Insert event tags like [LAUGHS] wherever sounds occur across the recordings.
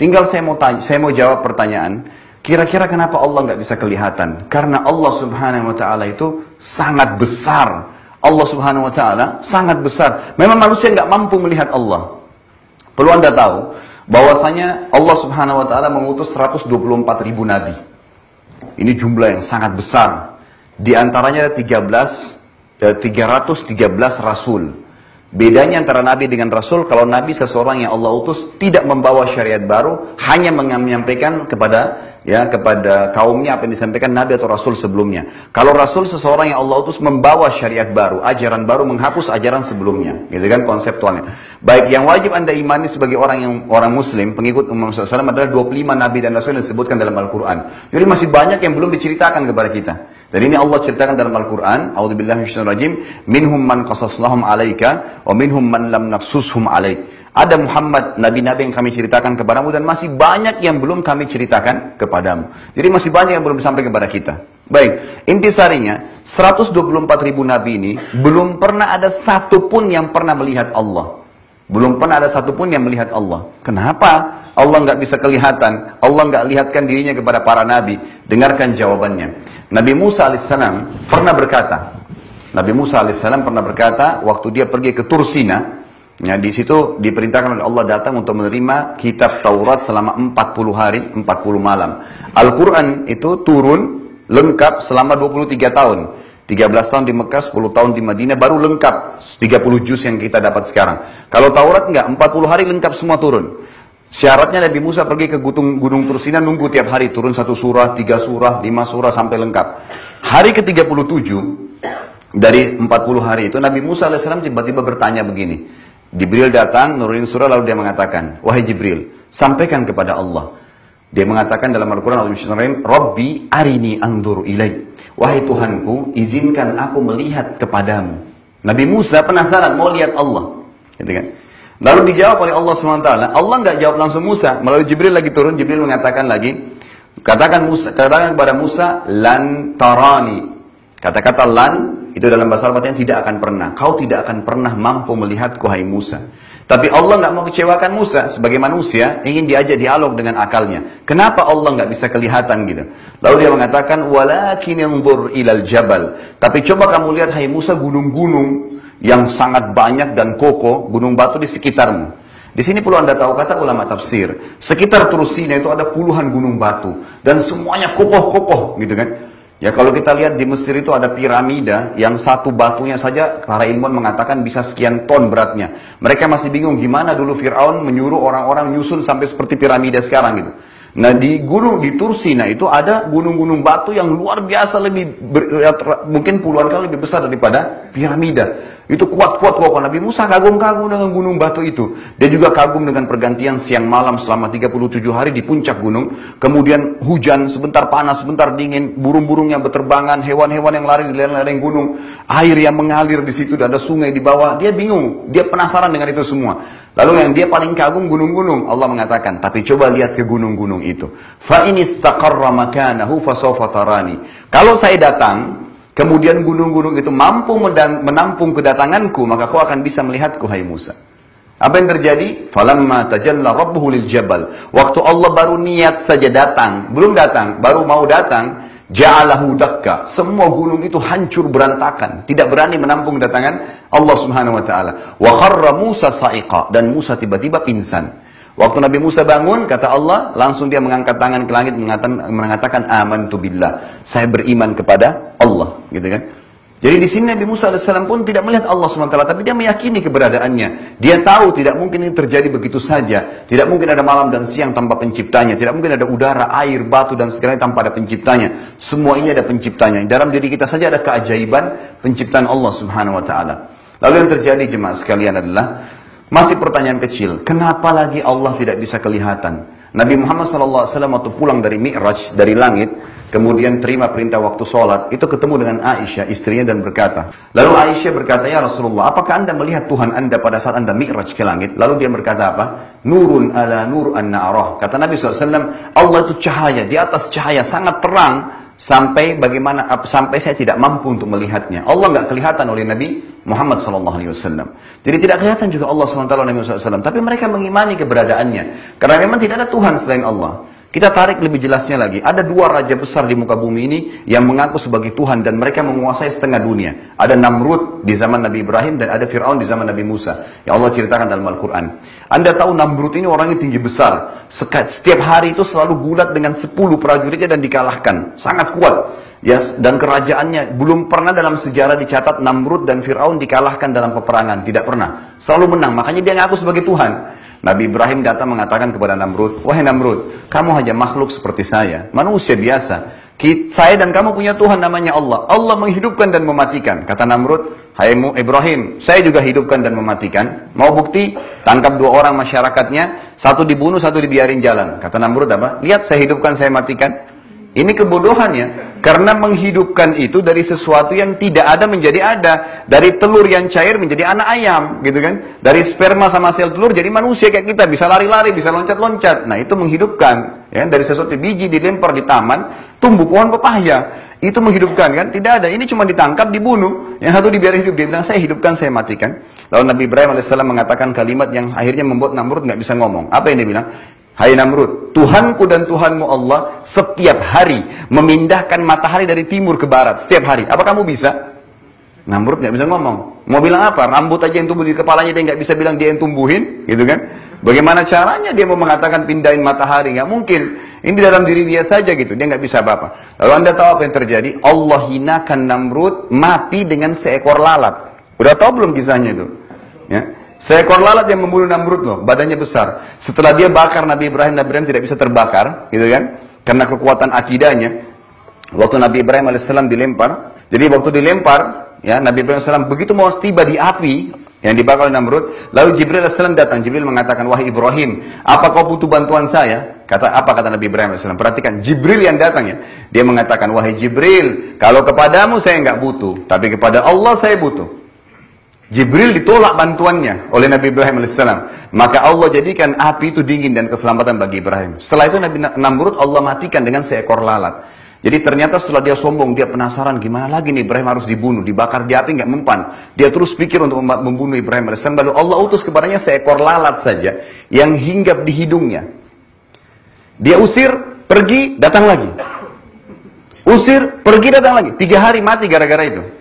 Tinggal saya mau tanya, saya mau jawab pertanyaan, kira-kira kenapa Allah nggak bisa kelihatan? Karena Allah Subhanahu wa taala itu sangat besar. Allah Subhanahu wa taala sangat besar. Memang manusia nggak mampu melihat Allah. Perlu Anda tahu bahwasanya Allah Subhanahu wa taala mengutus 124 ribu nabi. Ini jumlah yang sangat besar. Di antaranya ada 13 eh, 313 rasul. Bedanya antara nabi dengan rasul, kalau nabi seseorang yang Allah utus tidak membawa syariat baru, hanya menyampaikan kepada ya kepada kaumnya apa yang disampaikan nabi atau rasul sebelumnya. Kalau rasul seseorang yang Allah utus membawa syariat baru, ajaran baru menghapus ajaran sebelumnya. Gitu kan konseptualnya. Baik yang wajib Anda imani sebagai orang yang orang muslim, pengikut Umar SAW adalah 25 nabi dan rasul yang disebutkan dalam Al-Qur'an. Jadi masih banyak yang belum diceritakan kepada kita. Dan ini Allah ceritakan dalam Al-Quran, rajim, minhum man qasasnahum alaika, wa minhum man lam nafsushum alaik. Ada Muhammad, nabi-nabi yang kami ceritakan kepadamu dan masih banyak yang belum kami ceritakan kepadamu. Jadi masih banyak yang belum sampai kepada kita. Baik, intisarinya 124 ribu nabi ini belum pernah ada satu pun yang pernah melihat Allah. Belum pernah ada satu pun yang melihat Allah. Kenapa? Allah nggak bisa kelihatan, Allah nggak lihatkan dirinya kepada para nabi. Dengarkan jawabannya. Nabi Musa alaihissalam pernah berkata, Nabi Musa alaihissalam pernah berkata waktu dia pergi ke Tursina, ya di situ diperintahkan oleh Allah datang untuk menerima kitab Taurat selama 40 hari, 40 malam. Al-Quran itu turun lengkap selama 23 tahun. 13 tahun di Mekah, 10 tahun di Madinah, baru lengkap 30 juz yang kita dapat sekarang. Kalau Taurat enggak, 40 hari lengkap semua turun. Syaratnya Nabi Musa pergi ke gunung, gunung Tursina nunggu tiap hari turun satu surah, tiga surah, lima surah sampai lengkap. Hari ke-37 dari 40 hari itu Nabi Musa AS tiba-tiba bertanya begini. Jibril datang, nurunin surah lalu dia mengatakan, Wahai Jibril, sampaikan kepada Allah. Dia mengatakan dalam Al-Quran, Rabbi arini andur ilai. Wahai Tuhanku, izinkan aku melihat kepadamu. Nabi Musa penasaran mau lihat Allah. Gitu kan? Lalu dijawab oleh Allah SWT. Allah nggak jawab langsung Musa. Melalui Jibril lagi turun, Jibril mengatakan lagi, katakan Musa, katakan kepada Musa, lan tarani. Kata-kata lan itu dalam bahasa Arab tidak akan pernah. Kau tidak akan pernah mampu melihatku hai Musa. Tapi Allah nggak mau kecewakan Musa sebagai manusia ingin diajak dialog dengan akalnya. Kenapa Allah nggak bisa kelihatan gitu? Lalu dia mengatakan walakin yanzur ilal jabal. Tapi coba kamu lihat hai Musa gunung-gunung yang sangat banyak dan kokoh gunung batu di sekitarmu. Di sini perlu Anda tahu kata ulama tafsir, sekitar Tursina itu ada puluhan gunung batu dan semuanya kokoh-kokoh gitu kan. Ya kalau kita lihat di Mesir itu ada piramida yang satu batunya saja para ilmuwan mengatakan bisa sekian ton beratnya. Mereka masih bingung gimana dulu Fir'aun menyuruh orang-orang nyusun sampai seperti piramida sekarang gitu. Nah di gunung di Tursina itu ada gunung-gunung batu yang luar biasa lebih ber, ya, mungkin puluhan kali lebih besar daripada piramida. Itu kuat-kuat kok Nabi Musa kagum-kagum dengan gunung batu itu. Dia juga kagum dengan pergantian siang malam selama 37 hari di puncak gunung. Kemudian hujan, sebentar panas, sebentar dingin, burung-burung yang berterbangan, hewan-hewan yang lari di lereng-lereng gunung, air yang mengalir di situ, ada sungai di bawah. Dia bingung, dia penasaran dengan itu semua. Lalu yang dia paling kagum gunung-gunung. Allah mengatakan, tapi coba lihat ke gunung-gunung itu. Fa ini istaqarra makanahu tarani. Kalau saya datang, kemudian gunung-gunung itu mampu menampung kedatanganku, maka kau akan bisa melihatku, hai Musa. Apa yang terjadi? Falamma tajalla rabbuhu lil jabal. Waktu Allah baru niat saja datang, belum datang, baru mau datang, ja'alahu dakka. Semua gunung itu hancur berantakan, tidak berani menampung kedatangan Allah Subhanahu wa taala. Wa kharra Musa sa'iqa dan Musa tiba-tiba pingsan. Waktu Nabi Musa bangun, kata Allah, langsung dia mengangkat tangan ke langit mengatakan, mengatakan amantu billah. Saya beriman kepada Allah, gitu kan? Jadi di sini Nabi Musa AS pun tidak melihat Allah SWT, tapi dia meyakini keberadaannya. Dia tahu tidak mungkin ini terjadi begitu saja. Tidak mungkin ada malam dan siang tanpa penciptanya. Tidak mungkin ada udara, air, batu, dan segalanya tanpa ada penciptanya. Semua ini ada penciptanya. Dalam diri kita saja ada keajaiban penciptaan Allah Subhanahu Wa Taala. Lalu yang terjadi jemaah sekalian adalah masih pertanyaan kecil. Kenapa lagi Allah tidak bisa kelihatan? Nabi Muhammad SAW waktu pulang dari Mi'raj, dari langit, kemudian terima perintah waktu sholat, itu ketemu dengan Aisyah, istrinya dan berkata, lalu Aisyah berkata, ya Rasulullah, apakah anda melihat Tuhan anda pada saat anda Mi'raj ke langit? Lalu dia berkata apa? Nurun ala nur an na'arah. Kata Nabi SAW, Allah itu cahaya, di atas cahaya, sangat terang, sampai bagaimana sampai saya tidak mampu untuk melihatnya. Allah nggak kelihatan oleh Nabi Muhammad SAW. Jadi tidak kelihatan juga Allah SWT Nabi SAW. Tapi mereka mengimani keberadaannya. Karena memang tidak ada Tuhan selain Allah. Kita tarik lebih jelasnya lagi. Ada dua raja besar di muka bumi ini yang mengaku sebagai Tuhan dan mereka menguasai setengah dunia. Ada Namrud di zaman Nabi Ibrahim dan ada Fir'aun di zaman Nabi Musa. Yang Allah ceritakan dalam Al-Quran. Anda tahu Namrud ini orangnya tinggi besar. Setiap hari itu selalu gulat dengan 10 prajuritnya dan dikalahkan. Sangat kuat. Yes, dan kerajaannya belum pernah dalam sejarah dicatat Namrud dan Fir'aun dikalahkan dalam peperangan. Tidak pernah. Selalu menang. Makanya dia ngaku sebagai Tuhan. Nabi Ibrahim datang mengatakan kepada Namrud, Wahai Namrud, kamu hanya makhluk seperti saya, manusia biasa. Saya dan kamu punya Tuhan namanya Allah. Allah menghidupkan dan mematikan. Kata Namrud, Hai Ibrahim, saya juga hidupkan dan mematikan. Mau bukti? Tangkap dua orang masyarakatnya, satu dibunuh, satu dibiarin jalan. Kata Namrud apa? Lihat saya hidupkan, saya matikan. Ini kebodohannya. Karena menghidupkan itu dari sesuatu yang tidak ada menjadi ada. Dari telur yang cair menjadi anak ayam. gitu kan? Dari sperma sama sel telur jadi manusia kayak kita. Bisa lari-lari, bisa loncat-loncat. Nah itu menghidupkan. ya Dari sesuatu biji dilempar di taman, tumbuh pohon pepaya. Itu menghidupkan kan? Tidak ada. Ini cuma ditangkap, dibunuh. Yang satu dibiarkan hidup. Dia bilang, saya hidupkan, saya matikan. Lalu Nabi Ibrahim AS mengatakan kalimat yang akhirnya membuat Namrud nggak bisa ngomong. Apa yang dia bilang? Hai Namrud, Tuhanku dan Tuhanmu Allah setiap hari memindahkan matahari dari timur ke barat. Setiap hari. Apa kamu bisa? Namrud nggak bisa ngomong. Mau bilang apa? Rambut aja yang tumbuh di kepalanya dia nggak bisa bilang dia yang tumbuhin, gitu kan? Bagaimana caranya dia mau mengatakan pindahin matahari? Nggak mungkin. Ini dalam diri dia saja gitu. Dia nggak bisa apa-apa. Lalu anda tahu apa yang terjadi? Allah hinakan Namrud mati dengan seekor lalat. Udah tahu belum kisahnya itu? Ya. Seekor lalat yang membunuh Namrud loh, badannya besar. Setelah dia bakar Nabi Ibrahim, Nabi Ibrahim tidak bisa terbakar, gitu kan? Karena kekuatan akidahnya. Waktu Nabi Ibrahim AS dilempar, jadi waktu dilempar, ya Nabi Ibrahim AS begitu mau tiba di api yang dibakar oleh Namrud, lalu Jibril AS datang. Jibril mengatakan, wahai Ibrahim, apa kau butuh bantuan saya? Kata apa kata Nabi Ibrahim AS? Perhatikan, Jibril yang datang ya. Dia mengatakan, wahai Jibril, kalau kepadamu saya nggak butuh, tapi kepada Allah saya butuh. Jibril ditolak bantuannya oleh Nabi Ibrahim AS. Maka Allah jadikan api itu dingin dan keselamatan bagi Ibrahim. Setelah itu Nabi Namrud Allah matikan dengan seekor lalat. Jadi ternyata setelah dia sombong, dia penasaran gimana lagi nih Ibrahim harus dibunuh, dibakar di api nggak mempan. Dia terus pikir untuk membunuh Ibrahim AS. Lalu Allah utus kepadanya seekor lalat saja yang hinggap di hidungnya. Dia usir, pergi, datang lagi. Usir, pergi, datang lagi. Tiga hari mati gara-gara itu.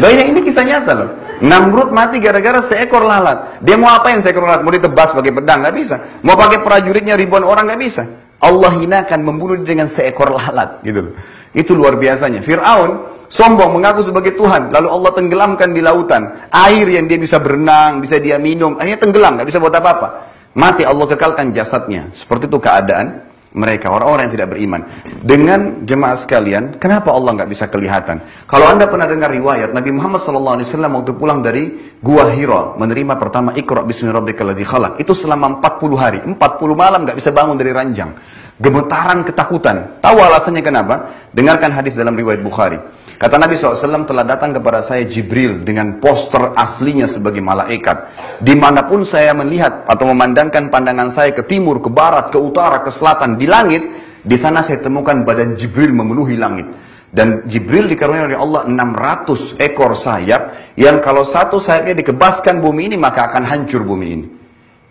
Banyak ini kisah nyata loh. Namrud mati gara-gara seekor lalat. Dia mau apa yang seekor lalat? Mau ditebas pakai pedang? Gak bisa. Mau pakai prajuritnya ribuan orang? Gak bisa. Allah hinakan membunuh dia dengan seekor lalat. Gitu loh. Itu luar biasanya. Fir'aun sombong mengaku sebagai Tuhan. Lalu Allah tenggelamkan di lautan. Air yang dia bisa berenang, bisa dia minum. Akhirnya tenggelam, gak bisa buat apa-apa. Mati Allah kekalkan jasadnya. Seperti itu keadaan mereka, orang-orang yang tidak beriman. Dengan jemaah sekalian, kenapa Allah nggak bisa kelihatan? Kalau anda pernah dengar riwayat, Nabi Muhammad SAW waktu pulang dari Gua Hira, menerima pertama Iqra bismillahirrahmanirrahim khalaq. Itu selama 40 hari, 40 malam nggak bisa bangun dari ranjang. Gemetaran ketakutan. Tahu alasannya kenapa? Dengarkan hadis dalam riwayat Bukhari. Kata Nabi SAW telah datang kepada saya Jibril dengan poster aslinya sebagai malaikat. Di mana pun saya melihat atau memandangkan pandangan saya ke timur, ke barat, ke utara, ke selatan, di langit, di sana saya temukan badan Jibril memenuhi langit. Dan Jibril dikaruniai oleh Allah 600 ekor sayap yang kalau satu sayapnya dikebaskan bumi ini maka akan hancur bumi ini.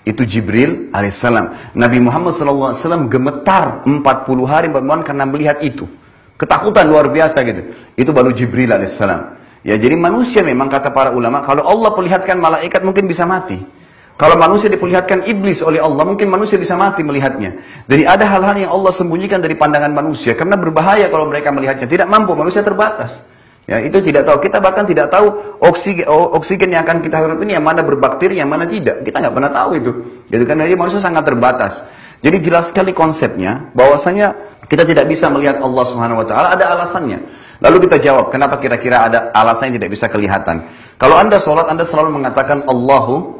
Itu Jibril alaihissalam. Nabi Muhammad SAW gemetar 40 hari karena melihat itu. Ketakutan luar biasa gitu. Itu baru Jibril alaihissalam. Ya jadi manusia memang kata para ulama, kalau Allah perlihatkan malaikat mungkin bisa mati. Kalau manusia diperlihatkan iblis oleh Allah, mungkin manusia bisa mati melihatnya. Jadi ada hal-hal yang Allah sembunyikan dari pandangan manusia. Karena berbahaya kalau mereka melihatnya. Tidak mampu, manusia terbatas. Ya, itu tidak tahu. Kita bahkan tidak tahu oksigen, oksigen yang akan kita hirup ini yang mana berbakteri, yang mana tidak. Kita nggak pernah tahu itu. Jadi kan jadi manusia sangat terbatas. Jadi jelas sekali konsepnya bahwasanya kita tidak bisa melihat Allah Subhanahu wa taala ada alasannya. Lalu kita jawab, kenapa kira-kira ada alasan yang tidak bisa kelihatan? Kalau Anda sholat, Anda selalu mengatakan Allahu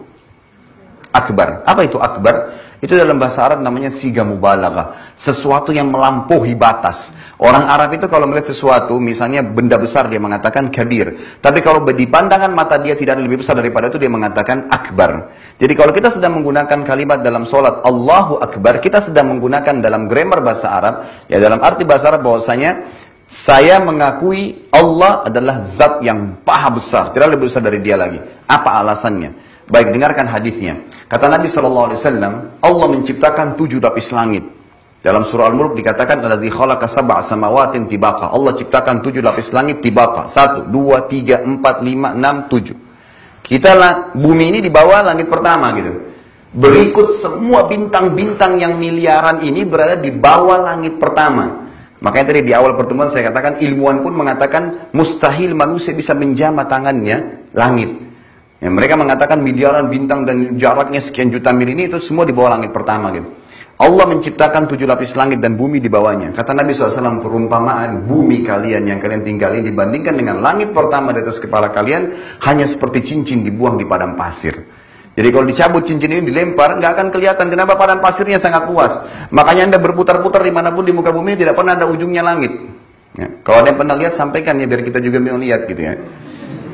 akbar. Apa itu akbar? Itu dalam bahasa Arab namanya siga mubalaghah. Sesuatu yang melampaui batas. Orang Arab itu kalau melihat sesuatu, misalnya benda besar dia mengatakan kabir. Tapi kalau di pandangan mata dia tidak lebih besar daripada itu dia mengatakan akbar. Jadi kalau kita sedang menggunakan kalimat dalam solat Allahu Akbar, kita sedang menggunakan dalam grammar bahasa Arab, ya dalam arti bahasa Arab bahwasanya saya mengakui Allah adalah zat yang paha besar, tidak lebih besar dari dia lagi. Apa alasannya? Baik, dengarkan hadisnya. Kata Nabi SAW, Allah menciptakan tujuh lapis langit. Dalam surah Al-Mulk dikatakan, Alladhi khalaqa sab'a samawatin tibaka. Allah ciptakan tujuh lapis langit tibaka. Satu, dua, tiga, empat, lima, enam, tujuh. Kita lah, bumi ini di bawah langit pertama gitu. Berikut semua bintang-bintang yang miliaran ini berada di bawah langit pertama. Makanya tadi di awal pertemuan saya katakan ilmuwan pun mengatakan mustahil manusia bisa menjamah tangannya langit. Ya, mereka mengatakan miliaran bintang dan jaraknya sekian juta mil ini itu semua di bawah langit pertama gitu. Allah menciptakan tujuh lapis langit dan bumi di bawahnya. Kata Nabi SAW perumpamaan bumi kalian yang kalian tinggali dibandingkan dengan langit pertama di atas kepala kalian hanya seperti cincin dibuang di padang pasir. Jadi kalau dicabut cincin ini dilempar, nggak akan kelihatan kenapa padang pasirnya sangat luas. Makanya anda berputar-putar di mana pun di muka bumi tidak pernah ada ujungnya langit. Ya. Kalau ada yang pernah lihat sampaikan ya biar kita juga mau lihat gitu ya.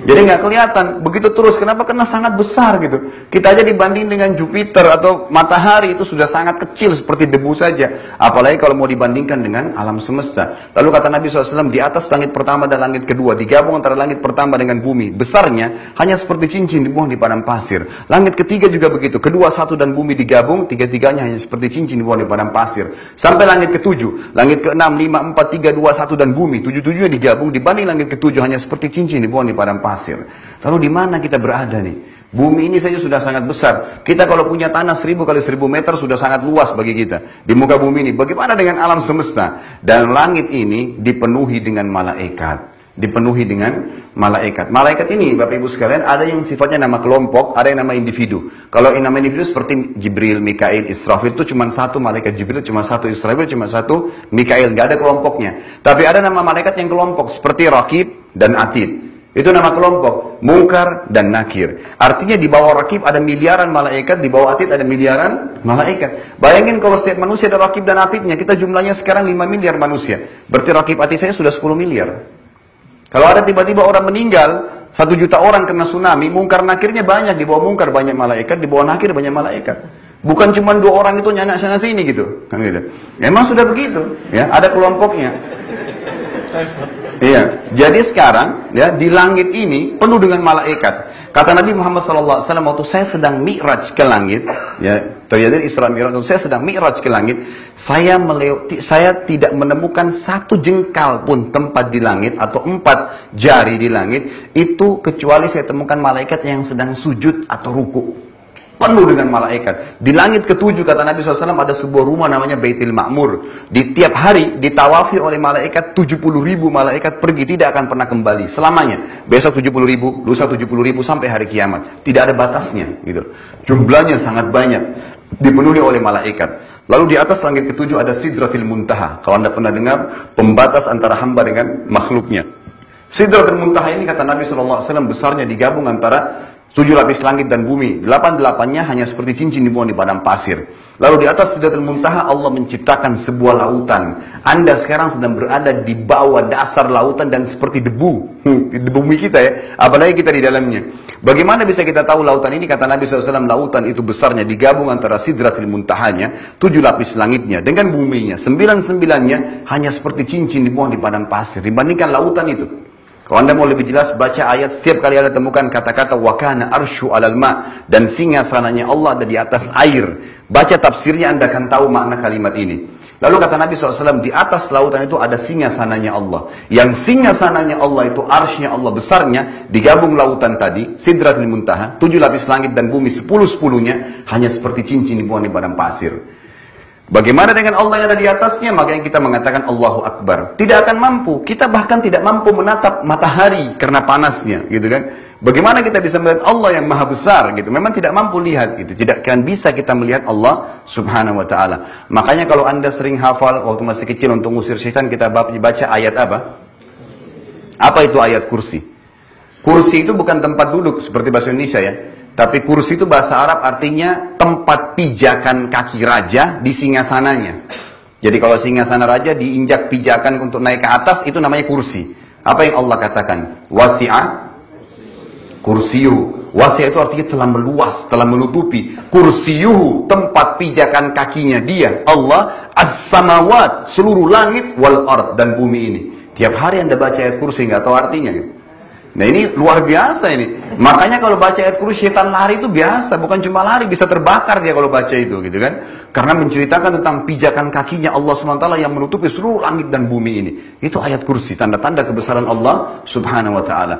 Jadi nggak kelihatan, begitu terus. Kenapa? Karena sangat besar gitu. Kita aja dibanding dengan Jupiter atau matahari itu sudah sangat kecil seperti debu saja. Apalagi kalau mau dibandingkan dengan alam semesta. Lalu kata Nabi SAW, di atas langit pertama dan langit kedua, digabung antara langit pertama dengan bumi. Besarnya hanya seperti cincin dibuang di padang pasir. Langit ketiga juga begitu. Kedua, satu dan bumi digabung, tiga-tiganya hanya seperti cincin dibuang di padang pasir. Sampai langit ketujuh, langit keenam, lima, empat, tiga, dua, satu dan bumi. Tujuh-tujuhnya digabung, dibanding langit ketujuh hanya seperti cincin dibuang di padang pasir pasir. Lalu di mana kita berada nih? Bumi ini saja sudah sangat besar. Kita kalau punya tanah seribu kali seribu meter sudah sangat luas bagi kita. Di muka bumi ini. Bagaimana dengan alam semesta? Dan langit ini dipenuhi dengan malaikat. Dipenuhi dengan malaikat. Malaikat ini Bapak Ibu sekalian ada yang sifatnya nama kelompok, ada yang nama individu. Kalau yang nama individu seperti Jibril, Mikail, Israfil itu cuma satu malaikat Jibril, cuma satu Israfil, cuma satu Mikail. Nggak ada kelompoknya. Tapi ada nama malaikat yang kelompok seperti Rakib dan Atid. Itu nama kelompok, mungkar dan nakir. Artinya di bawah rakib ada miliaran malaikat, di bawah atid ada miliaran malaikat. Bayangin kalau setiap manusia ada rakib dan atidnya, kita jumlahnya sekarang 5 miliar manusia. Berarti rakib atid saya sudah 10 miliar. Kalau ada tiba-tiba orang meninggal, satu juta orang kena tsunami, mungkar nakirnya banyak, di bawah mungkar banyak malaikat, di bawah nakir banyak malaikat. Bukan cuma dua orang itu nyanyi sana sini gitu, kan gitu. Emang sudah begitu, ya ada kelompoknya. [LAUGHS] Iya. Jadi sekarang ya di langit ini penuh dengan malaikat. Kata Nabi Muhammad SAW waktu saya sedang mi'raj ke langit, ya terjadi Isra Mi'raj saya sedang mi'raj ke langit, saya melewati, saya tidak menemukan satu jengkal pun tempat di langit atau empat jari di langit itu kecuali saya temukan malaikat yang sedang sujud atau ruku penuh dengan malaikat. Di langit ketujuh kata Nabi SAW ada sebuah rumah namanya Baitul Ma'mur. Di tiap hari ditawafi oleh malaikat 70 ribu malaikat pergi tidak akan pernah kembali selamanya. Besok 70 ribu, lusa 70 ribu sampai hari kiamat. Tidak ada batasnya gitu. Jumlahnya sangat banyak dipenuhi oleh malaikat. Lalu di atas langit ketujuh ada Sidratil Muntaha. Kalau anda pernah dengar pembatas antara hamba dengan makhluknya. Sidratil Muntaha ini kata Nabi SAW besarnya digabung antara Tujuh lapis langit dan bumi, delapan-delapannya hanya seperti cincin dibuang di padang pasir. Lalu di atas Sidratul Muntaha Allah menciptakan sebuah lautan. Anda sekarang sedang berada di bawah dasar lautan dan seperti debu. [LAUGHS] di bumi kita ya, apalagi kita di dalamnya. Bagaimana bisa kita tahu lautan ini? Kata Nabi SAW, lautan itu besarnya digabung antara Sidratul Muntahanya, tujuh lapis langitnya, dengan buminya. Sembilan-sembilannya hanya seperti cincin dibuang di padang pasir. Dibandingkan lautan itu. Kalau anda mau lebih jelas, baca ayat setiap kali anda temukan kata-kata wakana arshu alal ma dan singa sananya Allah ada di atas air. Baca tafsirnya anda akan tahu makna kalimat ini. Lalu kata Nabi SAW, di atas lautan itu ada singa sananya Allah. Yang singa sananya Allah itu arsnya Allah besarnya, digabung lautan tadi, sidratil muntaha, tujuh lapis langit dan bumi, sepuluh-sepuluhnya, hanya seperti cincin dibuang di badan pasir. Bagaimana dengan Allah yang ada di atasnya? Maka yang kita mengatakan Allahu Akbar. Tidak akan mampu. Kita bahkan tidak mampu menatap matahari karena panasnya, gitu kan? Bagaimana kita bisa melihat Allah yang maha besar, gitu? Memang tidak mampu lihat, gitu. Tidak akan bisa kita melihat Allah Subhanahu Wa Taala. Makanya kalau anda sering hafal waktu masih kecil untuk ngusir syaitan, kita baca ayat apa? Apa itu ayat kursi? Kursi itu bukan tempat duduk seperti bahasa Indonesia ya. Tapi kursi itu bahasa Arab artinya tempat pijakan kaki raja di singgasananya. Jadi kalau singgasana raja diinjak pijakan untuk naik ke atas itu namanya kursi. Apa yang Allah katakan? Wasi'a kursiyu. Wasi'a itu artinya telah meluas, telah menutupi. Kursiyuhu, tempat pijakan kakinya dia. Allah as-samawat, seluruh langit wal ard dan bumi ini. Tiap hari anda baca ayat kursi nggak tahu artinya gitu. Nah ini luar biasa ini. Makanya kalau baca ayat kursi setan lari itu biasa, bukan cuma lari, bisa terbakar dia kalau baca itu gitu kan. Karena menceritakan tentang pijakan kakinya Allah SWT yang menutupi seluruh langit dan bumi ini. Itu ayat kursi, tanda-tanda kebesaran Allah Subhanahu wa taala.